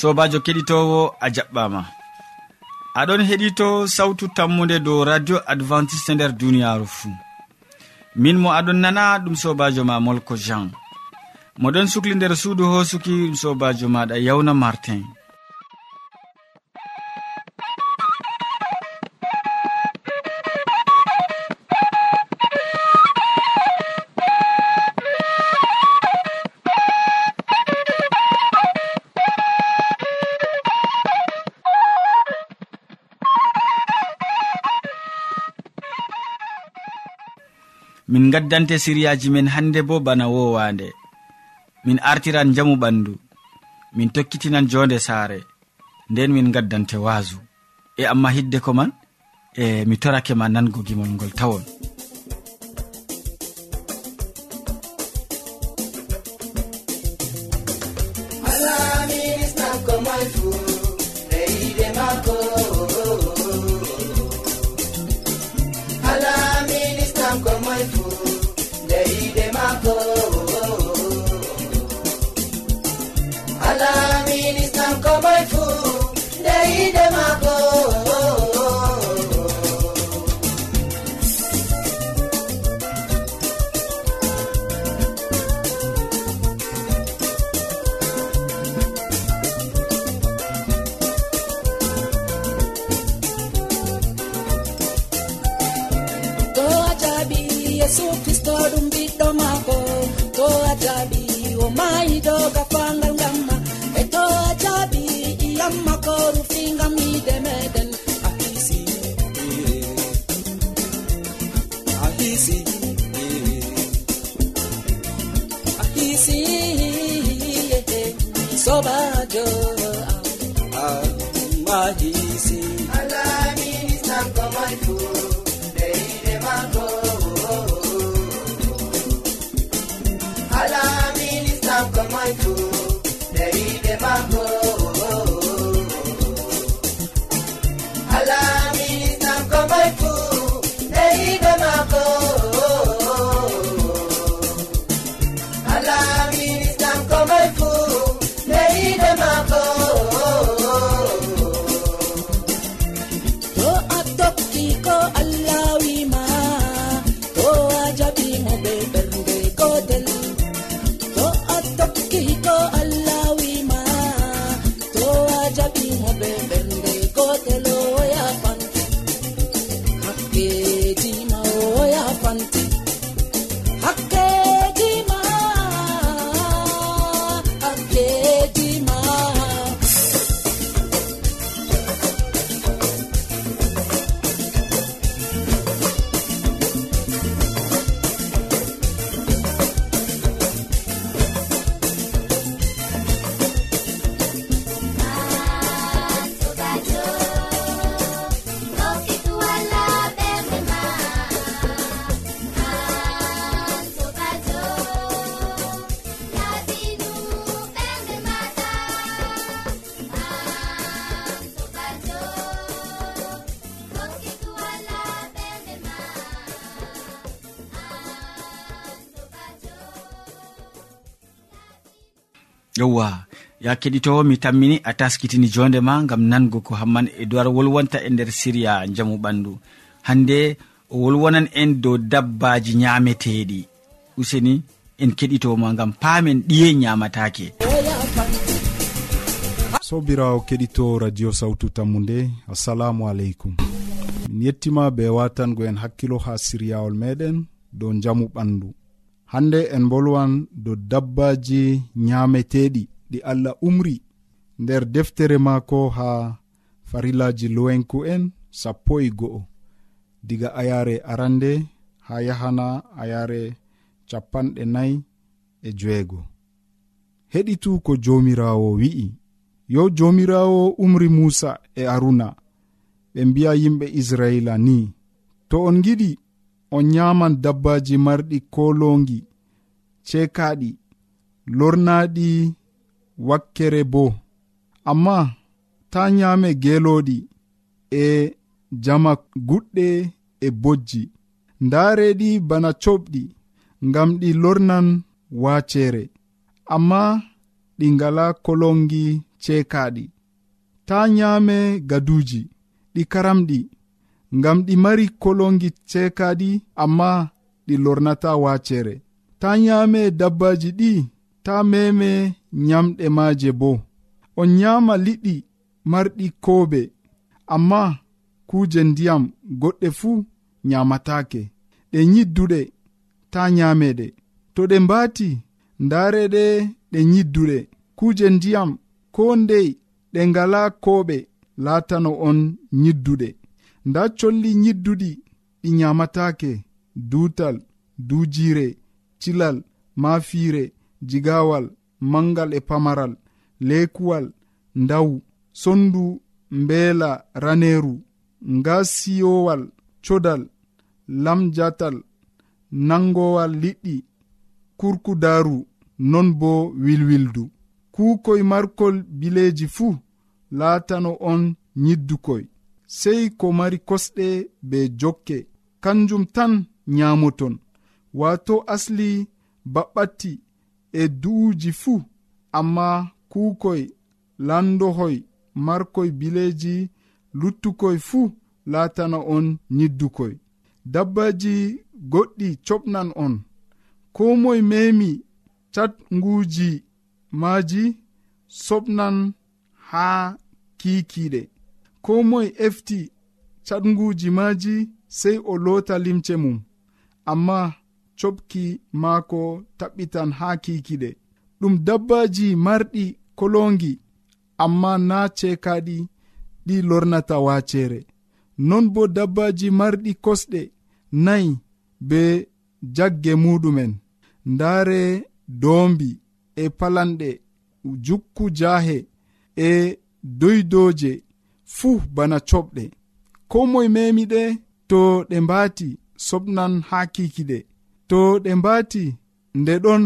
sobajo keɗitowo a jaɓɓama. Aɗon heɗito sawtu tammude dow radio adventiste nder duniyaru fuu min mo aɗon nana ɗum sobajo ma molko jean. Moɗon sukli nder suudu hosuki ɗum sobajo maɗa yawna martin. min gaddante siriyaji men hande bo bana wowande. Min artiran jamu ɓandu. Min tokkitinan jonde saare. Nden min gaddante waasu e amma hidde ko man e mi torake ma nango gimol ngol tawon. yewwa ya keɗitowo mi tammini a taskitini jonde ma gam nango ko hamman e dowar wolwonta e nder siriya jamu ɓandu. Hande o wolwonan en dow dabbaji ñameteɗi useni en keɗitoma gam paamen ɗiye ñamatake sobirawo keɗito radio sawtu tammu nde assalamu aleykum. Min yettima be watango en hakkilo ha siryawol meɗen dow jamu ɓandu. hande en bolwan do dabbaji nyameteɗi ɗi allah umri nder deftere maako ha farillaji lowenku en sappo e go'o. Diga ayare arande ha yahana ayare capanɗe nayi e joeego heɗitu ko jomirawo wi'i. Yo jomirawo umri musa e aruna ɓe mbiya yimɓe israila ni. To on giɗi on nyaman dabbaji marɗi kolongi cekaɗi lornaɗi wakkere bo. Amma ta nyame geloɗi e jama guɗɗe e bojji. Ndareɗi bana coɓɗi ngam ɗi lornan wacere. Amma ɗi ngala kolongi cekaɗi. Ta nyame gaduji ɗi karamɗi. ngam ɗi mari kolongi ceekaɗi amma ɗi lornata waacere ta nyaame dabbaji ɗi ta meme nyamɗe maaje bo. On nyaama liɗɗi marɗi koobe amma kuuje ndiyam goɗɗe fuu nyaamataake ɗe nyidduɗe ta nyaameɗe to ɗe mbaati ndaareɗe ɗe nyidduɗe. Kuuje ndiyam ko ndey ɗe ngala kooɓe laatano on nyidduɗe. nda colli yidduɗi ɗi nyamatake duutal duujiire cilal maafiire jigawal mangal e pamaral leekuwal ndawu sondu mbeela raneeru ngasiyowal codal lamjatal nangowal liɗɗi kurkudaru non bo wilwildu. Kuukoy markol bileeji fuu laatano on nyiddukoy sey ko mari kosɗe be jokke. Kanjum tan nyaamoton. Wato asli baɓɓatti e du'uji fuu amma kuukoy landohoy markoy bileji luttukoy fuu laatana on nyiddukoy. Dabbaji goɗɗi coɓnan on. Ko moye memi catnguuji maaji soɓnan haa kiikiiɗe. ko moye efti caɗguji maji sey o loota limce mum amma coɓki maako taɓɓitan haa kiikiɗe. Ɗum dabbaji marɗi kolongi amma na cekaɗi ɗi lornata waacere non bo dabbaji marɗi kosɗe nayi be jagge muɗumen ndaare doombi e palanɗe jukku jaahe e doydoje fuu bana coɓɗe. Ko moye memi ɗe to ɗe mbaati soɓnan haa kikiɗe to ɗe mbaati nde ɗon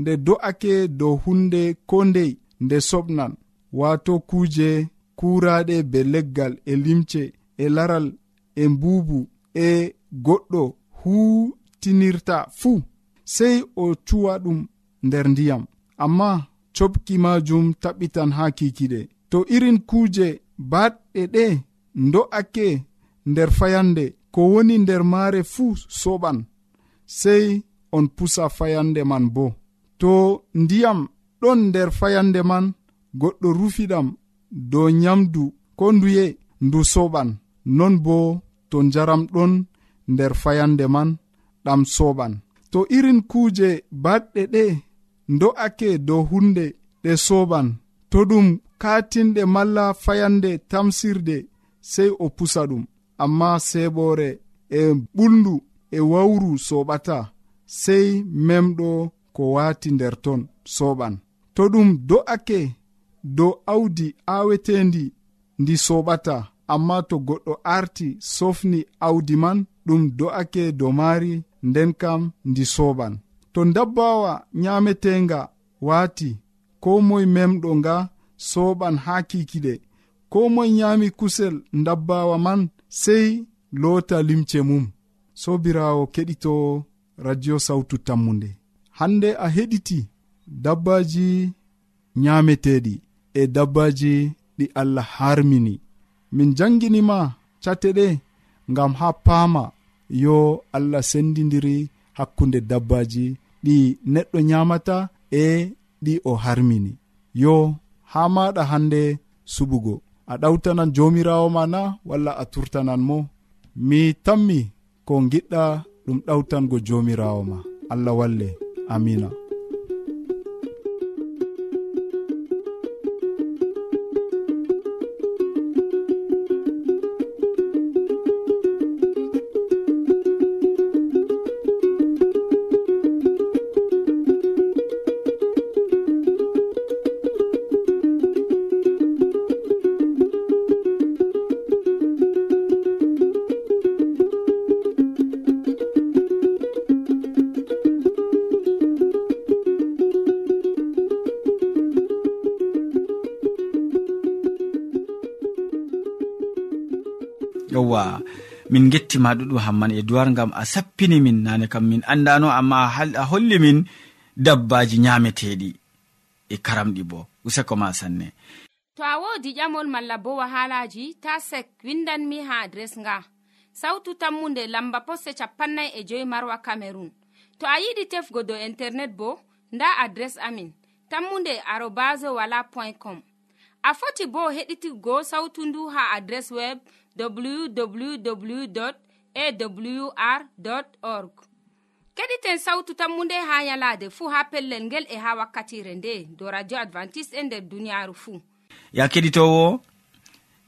nde do'ake dow hunde ko ndey nde soɓnan waato kuuje kuuraaɗe be leggal e limce e laral e mbuubu e goɗɗo huutinirta. Fuu sey o cuwa ɗum nder ndiyam. Amma coɓki majum taɓɓitan haa kikiɗe to irin kuuje baɗɗe ɗe do'ake nder fayande ko woni nder maare fuu soɓan sey on pusa fayande man bo. To ndiyam ɗon nder fayande man goɗɗo rufiɗam dow nyamdu ko nduye ndu soɓan non bo to njaram ɗon nder fayande man ɗam soɓan to irin kuuje baɗɗe ɗe do'ake dow hunde ɗe soɓan to ɗum katinɗe malla fayande tamsirde sey o pusa ɗum. Amma seɓore e ɓuldu e wawru soɓata sey memɗo ko wati nder ton soɓan to ɗum do'ake dow awdi awetendi ndi soɓata amma to goɗɗo arti sofni awdi man ɗum do'ake dow maari nden kam ndi soɓan to dabbawa nyametenga wati ko moye memɗo nga soɓan ha kikiɗe. Ko moye nyami kusel dabbawa man sei lota limce mum. Sobirawo keɗito radio sautu tammude hande a heɗiti dabbaji nyameteɗi e dabbaji ɗi allah harmini. Min janginima cate ɗe ngam ha paama yo allah sendidiri hakkunde dabbaji ɗi neɗɗo nyamata e ɗi o harmini. Yo ha maɗa hande suɓugo. A ɗawtanan jomirawo ma na walla a turtanan mo. Mi tammi ko giɗɗa ɗum ɗawtango jomirawo ma. Allah walle. Amina. min gettima ɗuɗum hamman e duwar gam a sappini min nane kam min andano amma a holli min dabbaji nyameteɗi e karamɗi bo. Useko ma sanne. To a wodi ƴamol malla bo wahalaji ta sek windanmi ha adres nga. Sautu tammunde lamba poste capannay e joyi marwa camerun to a yiɗi tefgo dow internet bo nda adres amin tammunde arobas wala point com. A foti bo heɗitigo sautu ndu ha adres web www awr org. Keɗiten sawtu tammunde ha yalaade fuu ha pellel ngel e ha wakkatire nde do radio advantice'e e nder duniyaaru fuu ya keɗitowo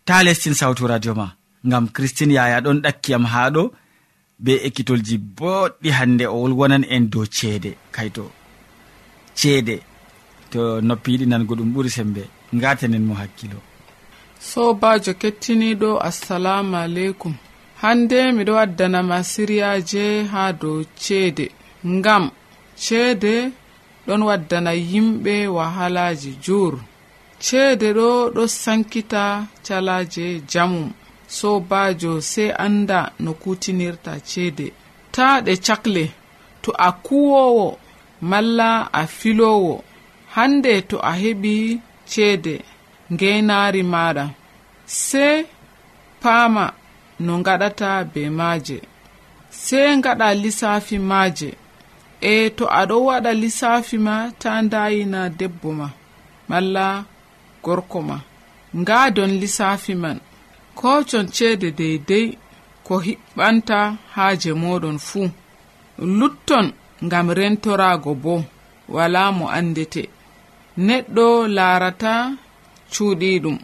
ta lestin sawtu radio ma ngam christine yaya ɗon ɗakkiyam ha ɗo be ekkitolji boɗɗi hannde o wolwonan en dow ceede kayto. Ceede to noppi yiɗi nango ɗum ɓuri sembe ngatanen mo hakkilo. sobajo kettiniɗo assalamu aleykum. Hande miɗo waddanama siriyaje ha dow ceede. Ngam ceede ɗon waddana yimɓe wahalaji jur ceede ɗo ɗo sankita calaje jamum sobajo sey anda no kutinirta ceede. Ta ɗe cakle to a kuwowo malla a filowo hande to a heɓi ceede. ngeynaari maaɗa sey paama no ngaɗata be maaje sey ngaɗa lissafi maaje. E to aɗo waɗa lissafi ma ta ndayina debbo ma malla gorko ma. Ngaadon lissafi man kocon ceede deydey ko hiɓɓanta haaje moɗon fuu. Lutton ngam rentorago bo wala mo andete neɗɗo laarata cuuɗiɗum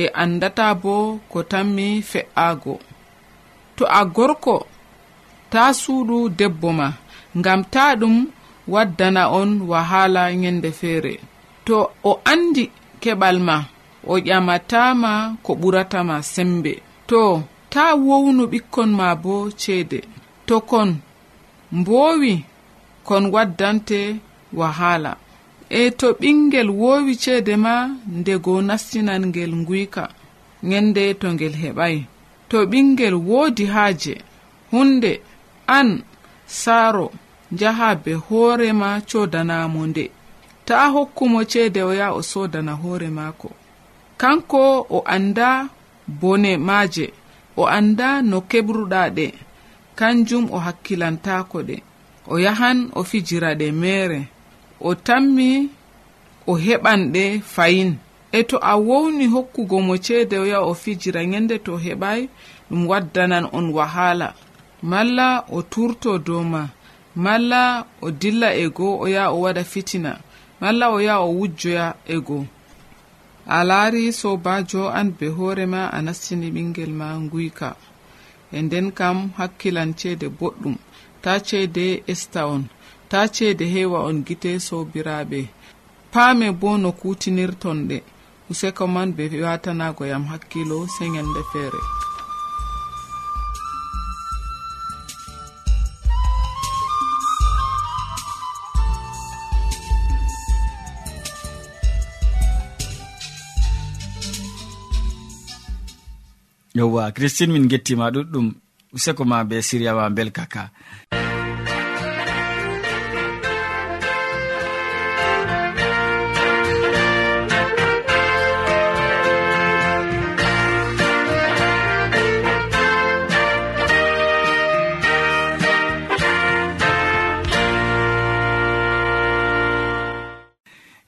e andata bo ko tammi fe'aago to a gorko ta suuɗu debbo ma ngam ta ɗum waddana on wahala yende feere. To o andi keɓal ma o ƴamatama ko ɓuratama sembe. To ta wownu ɓikkon ma bo ceede. To kon mbowi kon waddante wahala. e to ɓingel woowi ceede ma ndego nastinan ngel nguyka ngende to ngel heɓay. To ɓingel woodi haaje hunde an saaro njaha be hoorema codanamo nde. Ta hokkumo ceede o yaha o sodana hoore maako. Kanko o annda bone maaje o annda no kebruɗa ɗe kanjum o hakkilantako ɗe. O yahan o fijira ɗe mere o tammi o heɓan ɗe fayin. E to a wowni hokkugo mo ceede o yaha o fijira nyande to heɓai ɗum waddanan on wahala. Malla o turto dow ma malla o dilla e goo o yaha o waɗa fitina malla o yaha o wujjoya e goo. A laari sobajo an be hoore ma a nastini ɓingel ma nguyka. E nden kam hakkilan ceede boɗɗum ta ceede esta on. ta ceede heewa on gite sobiraɓe paame bo no kutinirton ɗe. Useko man be watanago yam hakkilo sey feere. Yowwa christine min gettima ɗuɗɗum. Useko ma be siriyawa belkaka.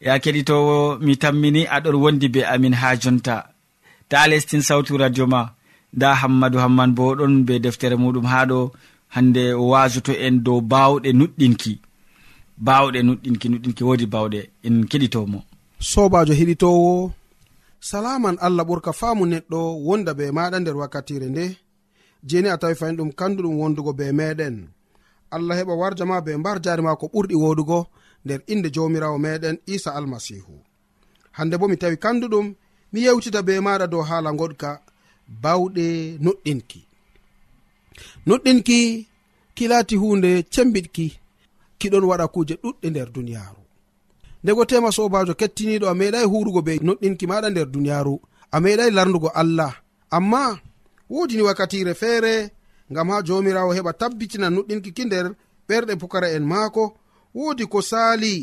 ya keɗitowo mi tammini aɗon wondi be amin ha jonta. Ta lestin sawtu radio ma. Nda hammadou hamman bo ɗon be deftere muɗum ha ɗo. Hande o wasoto en dow bawɗe nuɗɗinki. Bawɗe nuɗɗinki nuɗɗinki wodi bawɗe en keɗitomo. Sobajo heɗitowo salaman allah ɓurka faamu neɗɗo wonda be maɗa nder wakkatire nde. Jeni a tawi fayin ɗum kandu ɗum wondugo be meɗen. Allah heɓa warjama be mbar jari ma ko ɓurɗi woɗugo. nder inde jawmirawo meɗen isa almasihu. Hande bo mi tawi kanduɗum mi yewtita be maɗa dow haala goɗka bawɗe nuɗɗinki. Nuɗɗinki kilati hunde cembiɗki kiɗon waɗa kuje ɗuɗɗe nder duniyaru ndego tema sobajo kettiniɗo a meɗai hurugo be nuɗɗinki maɗa nder duniyaru a meɗai lardugo allah. Amma wodini wakkatire feere ngam ha jomirawo heɓa tabbitina nuɗɗinki ki nder ɓerɗe pukara en maako wodi ko sali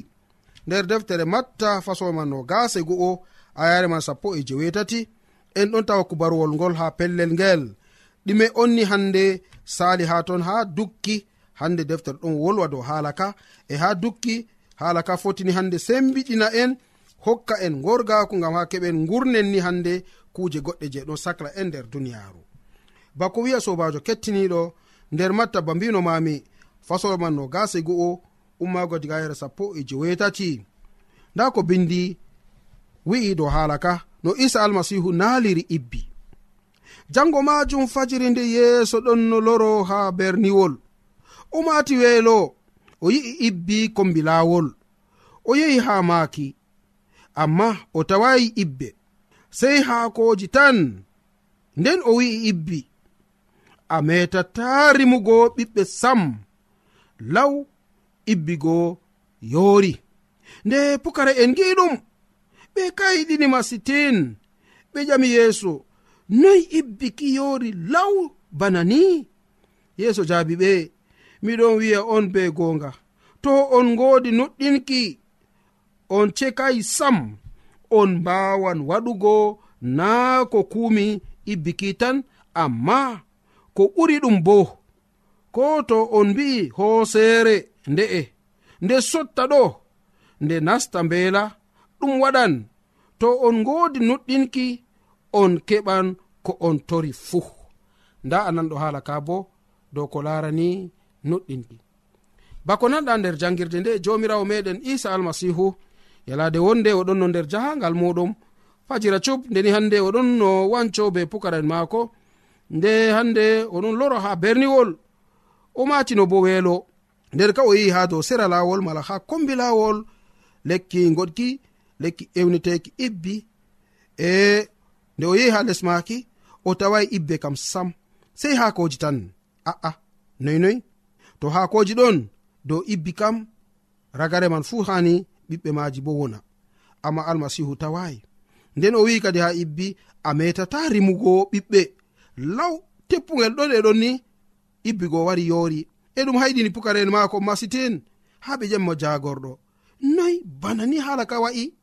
nder deftere matta fasoman no gase go'o ayare man sappo e jewetati en ɗon tawa kubaruwol ngol ha pellel ngel. Ɗume onni hande sali ha ton ha dukki. Hande deftere ɗon wolwa dow halaka e ha dukki halaka fotini hande sembiɗina en. Hokka en gorgako gam ha keɓen gurnen ni hande kuje goɗɗe je ɗon sacla en nder duniyaru bako wiya sobajo kettiniɗo nder matta ba mbinomami fasolo man no gase go'o ummago diga yara sappo e jowetati. Nda ko bindi wi'i dow haala ka no isa almasihu naaliri ibbi. Jango majum fajiri nde yeeso ɗon no loro ha berniwol. O mati weelo o yi'i ibbi kombi laawol o yehi ha maaki amma o tawayi ibbe. Sey haakoji tan nden o wi'i ibbi. A metata rimugo ɓiɓɓe sam law ibbigo yoori. Nde pukara en gi'i ɗum. Ɓe kayiɗini masitin ɓe ƴami yeeso noy ibbiki yoori law bana ni? Yeeso jaabi ɓe miɗon wi'a on be goonga. To on ngoodi nuɗɗinki. On cekayi sam. On mbawan waɗugo naa ko kuumi ibbiki tan amma ko ɓuri ɗum boo. ko to on mbi'i hooseere nde'e nde sotta ɗo? Nde nasta mbeela? Ɗum waɗan. To on ngoodi nuɗɗinki on keɓan ko on tori fuu. Nda ananɗo haala ka bo dow ko laarani nuɗɗinki. Bako nanɗa nder jangirde nde jomirawo meɗen isa almasihu yalade wonde oɗon no nder jahangal muɗum fajira cup ndeni hande oɗon no wanco be pukara'en maako. Nde hande oɗon loro ha berniwol. o matino bo weelo. Nder ka o yehi ha dow sera laawol mala ha kombi laawol lekki goɗki lekki ewniteki ibbi. E nde o yehi ha les maaki o tawai ibbe kam sam. Sei haakoji tan a'a noynoy to haakoji ɗon dow ibbi kam ragare man fuu hani ɓiɓɓe maji bo wona. Amma almasihu tawayi nden o wi'i kadi ha ibbi a metata rimugo ɓiɓɓe. Law teppugel ɗon e ɗon ni ibbigo wari yoori. E ɗum hayɗini pukara'en maako masitin ha ɓe ƴammo jagorɗo noy bana ni hala ka wa'i?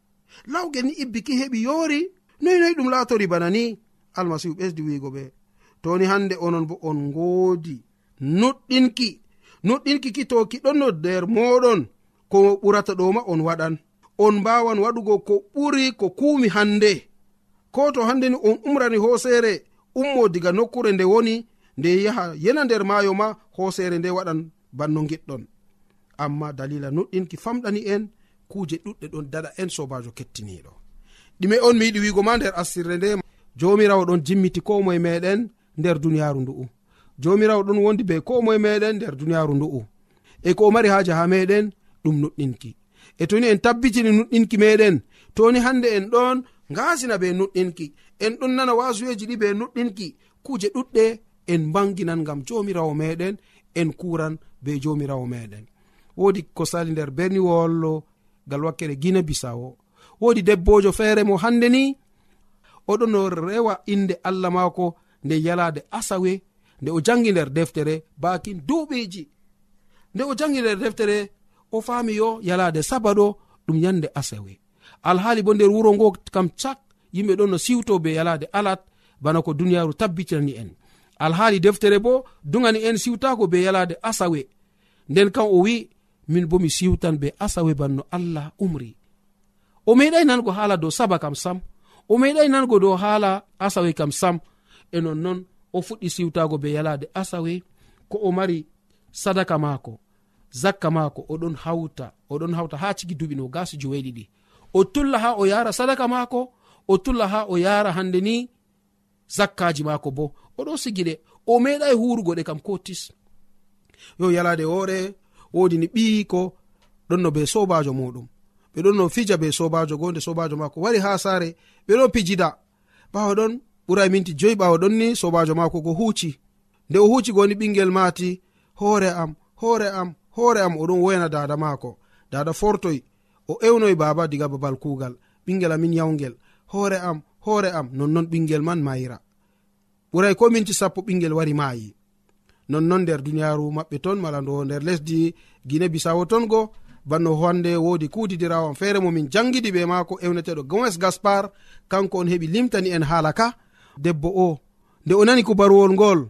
Lawgel ni ibbiki heɓi yoori? Noy noy ɗum laatori bana ni? Almasihu ɓesdi wiigo ɓe. Toni hande onon bo on ngoodi. Nuɗɗinki nuɗɗinki kitoki ɗon no nder moɗon ko ɓurata ɗoma on waɗan. On mbawan waɗugo ko ɓuri ko kuumi hande ko to hande ni on umrani hoosere ummo diga nokkure nde woni nde yaha yena nder maayo ma hoosere nde waɗan banno giɗɗon amma dalila nuɗɗinki famɗani en kuuje ɗuɗɗe ɗon daɗa en sobajo kettiniɗo ɗume on mi yiɗi wigo ma nder assirre nde jomirawo ɗon jimmiti ko moye meɗen nder duniyaaru ndu'u. Jomirawo ɗon wondi be ko moye meɗen nder duniyaaru ndu'u. E ko o mari haaja ha meɗen ɗum nuɗɗinki. E toni en tabbitini nuɗɗinki meɗen toni hande en ɗon ngasina be nuɗɗinki. En ɗon nana wasuyeji ɗi be nuɗɗinki. Kuuje ɗuɗɗe en banginan gam jomirawo meɗen en kuran be jomirawo meɗen. Wodi ko sali nder berniwollo gal wakkere guine bisawo wodi debbojo feere mo hande ni oɗon no rewa inde allah mako nde yalade asawe nde o jangi nder deftere bakin duuɓiji. Nde o jangi nder deftere o fami yo yalade sabaɗo ɗum yande asawe. Alhaali bo nder wuro ngo kam cak yimɓe ɗon no siwto be yalade alat bana ko duniyaru tabbitinani en. alhaali deftere bo dugani en siwtako be yalade asawe. Nden kam o wi min bo mi siwtan be asawe banno allah umri. O meɗai nango haala dow saba kam sam. O meɗai nango dow haala asawe kam sam. E nonnon o fuɗɗi siwtago be yalade asawe ko o mari sadaka maako zakka maako oɗon hawta oɗon hawta ha cigi duɓi no gasi joweɗiɗi o tulla ha o yara sadaka maako o tulla ha o yara hande ni zakkaji maako bo. oɗo sigiɗe o meɗai hurugo ɗe kam ko tis. Yo yalade woore wodi ni ɓiyi ko ɗonno be sobajo muɗum. Ɓe ɗon no fija be sobajo go nde sobajo mako wari ha sare ɓe ɗon pijida. Ɓawo ɗon ɓurai minti joyi ɓawo ɗon ni sobajo mako go huci nde o huci goni ɓingel mati hoore am hoore am hoore am oɗon woyana dada mako dada fortoy o ewnoy baba diga babal kugal ɓingel amin yawgel hoore am hoore am nonnon ɓingel man mayira ɓuray ko minti sappo ɓingel wari maayi. Nonnon nder duniyaaru maɓɓe ton mala ndo nder lesdi guine bisawo ton go banno hande wodi kuutidirawam feere momin jangidi ɓe maako ewneteɗo gomes gaspar kanko on heɓi limtani en haala ka. Debbo o nde o nani kubaruwol ngol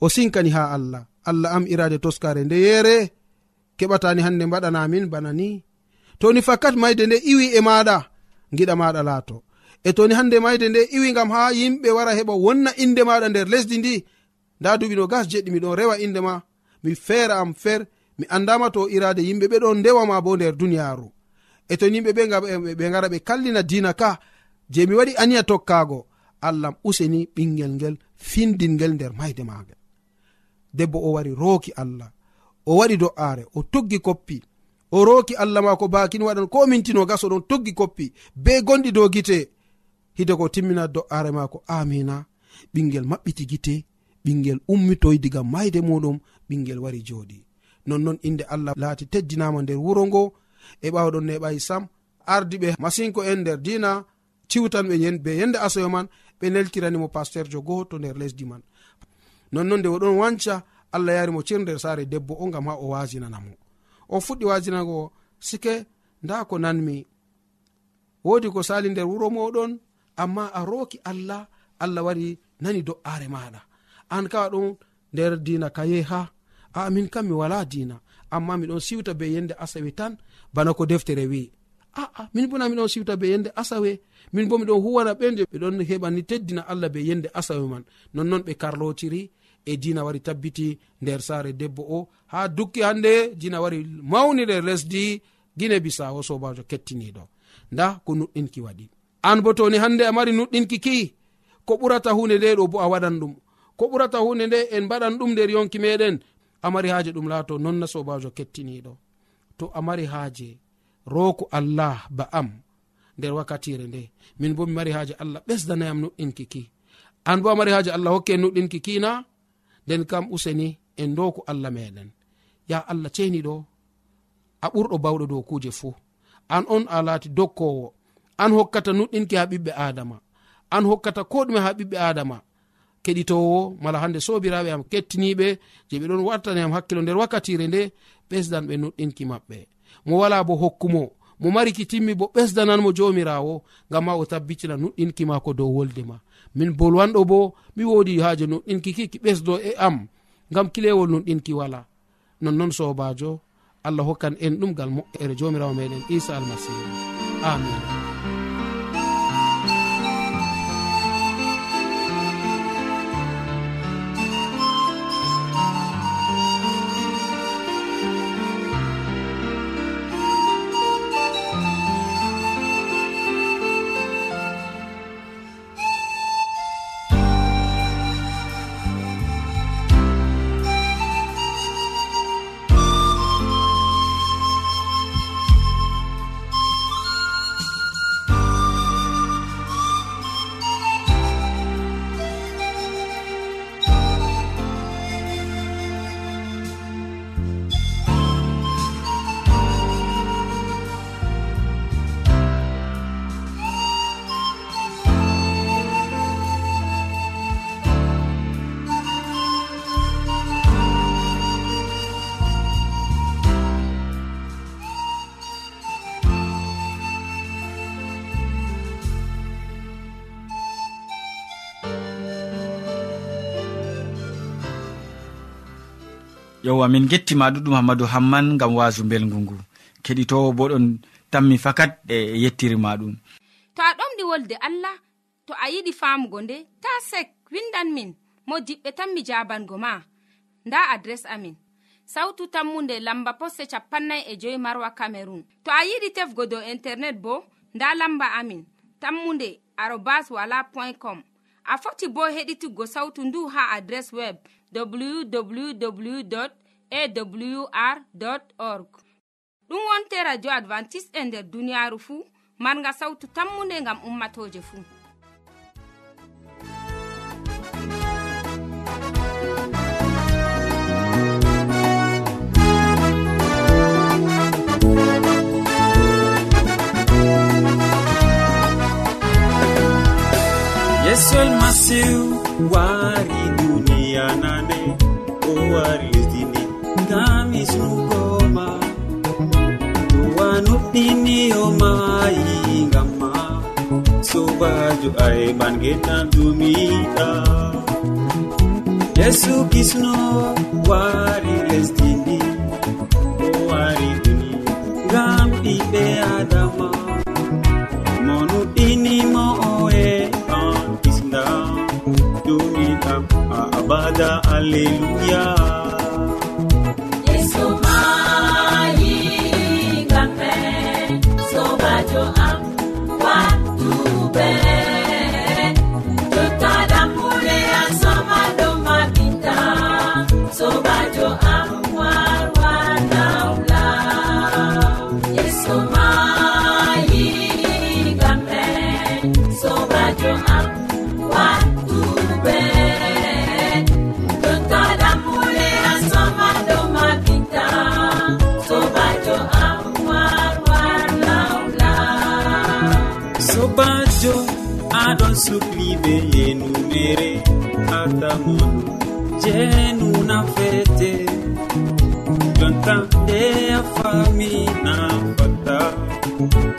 o sinkani ha allah. Allah am irade toskare nde yeere keɓatani hande mbaɗanamin bana ni. Toni fakat mayde nde iwi e maɗa giɗa maɗa laato. e toni hande mayde nde iwi gam ha yimɓe wara heɓa wonna inde maɗa nder lesdi ndi nda duɓi no gas jeɗɗi miɗon rewa inde ma mi feera am fer mi andama to irade yimɓe ɓe ɗon ndewama bo nder duniyaru e ton yimɓe ɓe ɓe gara ɓe kallina dina ka je mi waɗi aniya tokkago allahm useni ɓingel ngel findingel nder mayde magel debbo o wari rooki allah o waɗi do'aare o toggi koppi o rooki allah maako bakin waɗan ko mintino gas oɗon toggi koppi be gonɗi dow gite hide ko timmina do'are maako amina ɓingel maɓɓiti gite ɓingel ummitoy diga mayde muɗum ɓingel wari joɗi nonnon inde allah laati teddinama nder wuro ngo e ɓawɗon neɓayi sam ardi ɓe masinko en nder dina ciwtan ɓe be yende asoyo man ɓe neltiranimo pasteurjo goho to nder lesdi man. Nonnon nde oɗon wanca allah yarimo cir nder saare debbo o gam ha o wasinanamo o fuɗɗi wasinago sike nda ko nanmi wodi ko sali nder wuro moɗon amma a roki allah allah wari nani do'are maɗa an kawa ɗon nder dina kaye ha a min kam mi wala dina amma miɗon siwta be yende asawe tan bana ko deftere wi aa min bona miɗon siwta be yende asawe. Min bo miɗon huwana ɓe ɓeɗon heɓani teddina allah be yende asawe man. Nonnon ɓe karlotiri e dina wari tabbiti nder saare debbo o. Ha dukki hande dina wari mawni nder lesdi guine bisawo sobajo kettiniɗo nda ko nuɗɗinki waɗi. an bo toni hande a mari nuɗɗinki ki ko ɓurata hunde nde ɗo bo a waɗan ɗum. Ko ɓurata hunde nde en mbaɗan ɗum nder yonki meɗen amari haaje ɗum laato nonna sobajo kettiniɗo. To amari haaje roku allah ba am nder wakkatire nde. Min bo mi mari haaje allah ɓesdanayam nuɗɗinki ki. An bo a mari haaje allah hokke en nuɗɗinki kina nden kam useni en dowko allah meɗen. Ya allah ceniɗo a ɓurɗo bawɗo dow kuje fuu. An on a laati dokkowo an hokkata nuɗɗinki ha ɓiɓɓe adama. An hokkata ko ɗume ha ɓiɓɓe adama. Keɗitowo mala hande sobiraɓe am kettiniɓe je ɓe ɗon wartani am hakkilo nder wakkatire nde ɓesdan ɓe nuɗɗinki maɓɓe. Mo wala bo hokkumo mo. Mariki timmi bo ɓesdananmo jomirawo ngam ma o tabbitina nuɗɗinki mako dow wolde ma. Min bolwanɗo bo mi wodi haaje nuɗɗinki kiki ɓesdo e am ngam kilewol nuɗɗinki wala. Nonnoon sobajo allah hokkan en ɗum gal moƴƴere jomirawo meɗen isa almasihu. Amin. yowa min gettima ɗuɗum hammadou hamman gam wasu belgu ngu keɗitowo bo ɗon tammi fakat e yettiri maɗum to a ɗomɗi wolde allah to a yiɗi famugo nde ta sek windan min mo diɓɓe tan mi jabango ma. Nda adres amin. Sautu tammunde lamba posse capannay e joyi marwa camerun to a yiɗi tefgo dow internet bo nda lamba amin. Tammunde arobas wala point com. A foti bo heɗituggo sautu ndu ha adres web. www awr org. Ɗum wonte radio advantice'e e nder duniyaaru fuu marga sawtu tammunde ngam ummatoje fuu yesol masiw wari duniyana woni sugoma duwa nuɗɗiniyomaayi ngam ma. Sobajo ayɓan genam dumiɗa yesu kisno wari lesdini o wari duni ngam ɓiɓɓe adama mo nuɗɗinimo oe an kisda dumiɗam a abada alleluya. sukli sukliɓe yenumere atamon jenuna fete jonta nde a afamina fata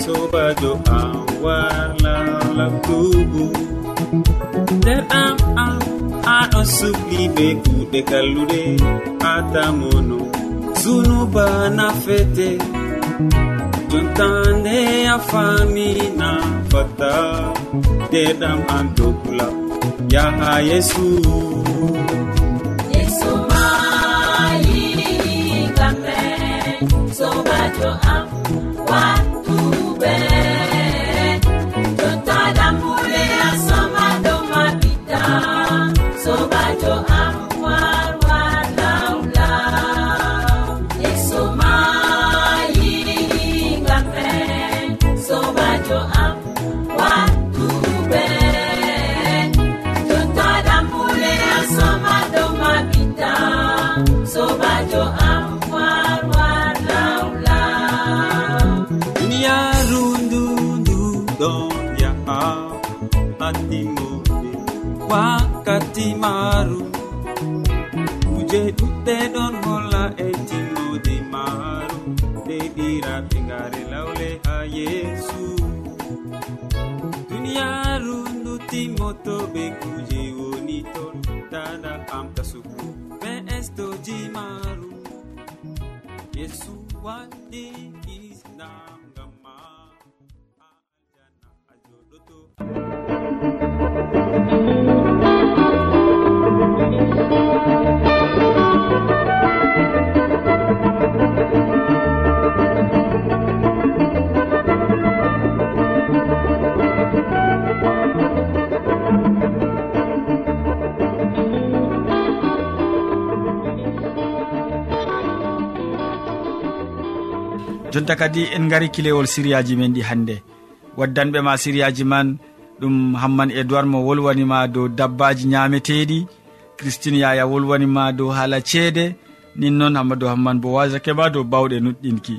sobajo a warla labdugu nder am am aɗo sukliɓe kuɗe kallude atamono zunuba na fete. Jonta nde afamina fata teɗam an dokula yaha yesu yesumayiɗiɗi kamɓe sobajo am wa yesu wandiki jonta kadi en gari kilewol siriyaji men ɗi hannde waddanɓe ma siriyaji man ɗum hamman edoird mo wolwanima dow dabbaji ñameteɗi christine yaya wolwanima dow haala ceede nin noon hammadou hamman bo wasake ma dow bawɗe nuɗɗinki.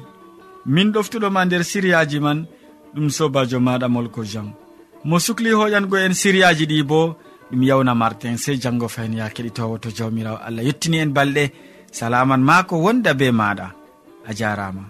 Min ɗoftuɗoma nder siriyaji man ɗum sobajo maɗa molko jam. Mo sukli hoƴango en siriyaji ɗi bo ɗum yawna martin sey janggo fayin ya keɗitowo to jawmirawo. Allah yettini en balɗe salaman ma ko wonda be maɗa. A jarama.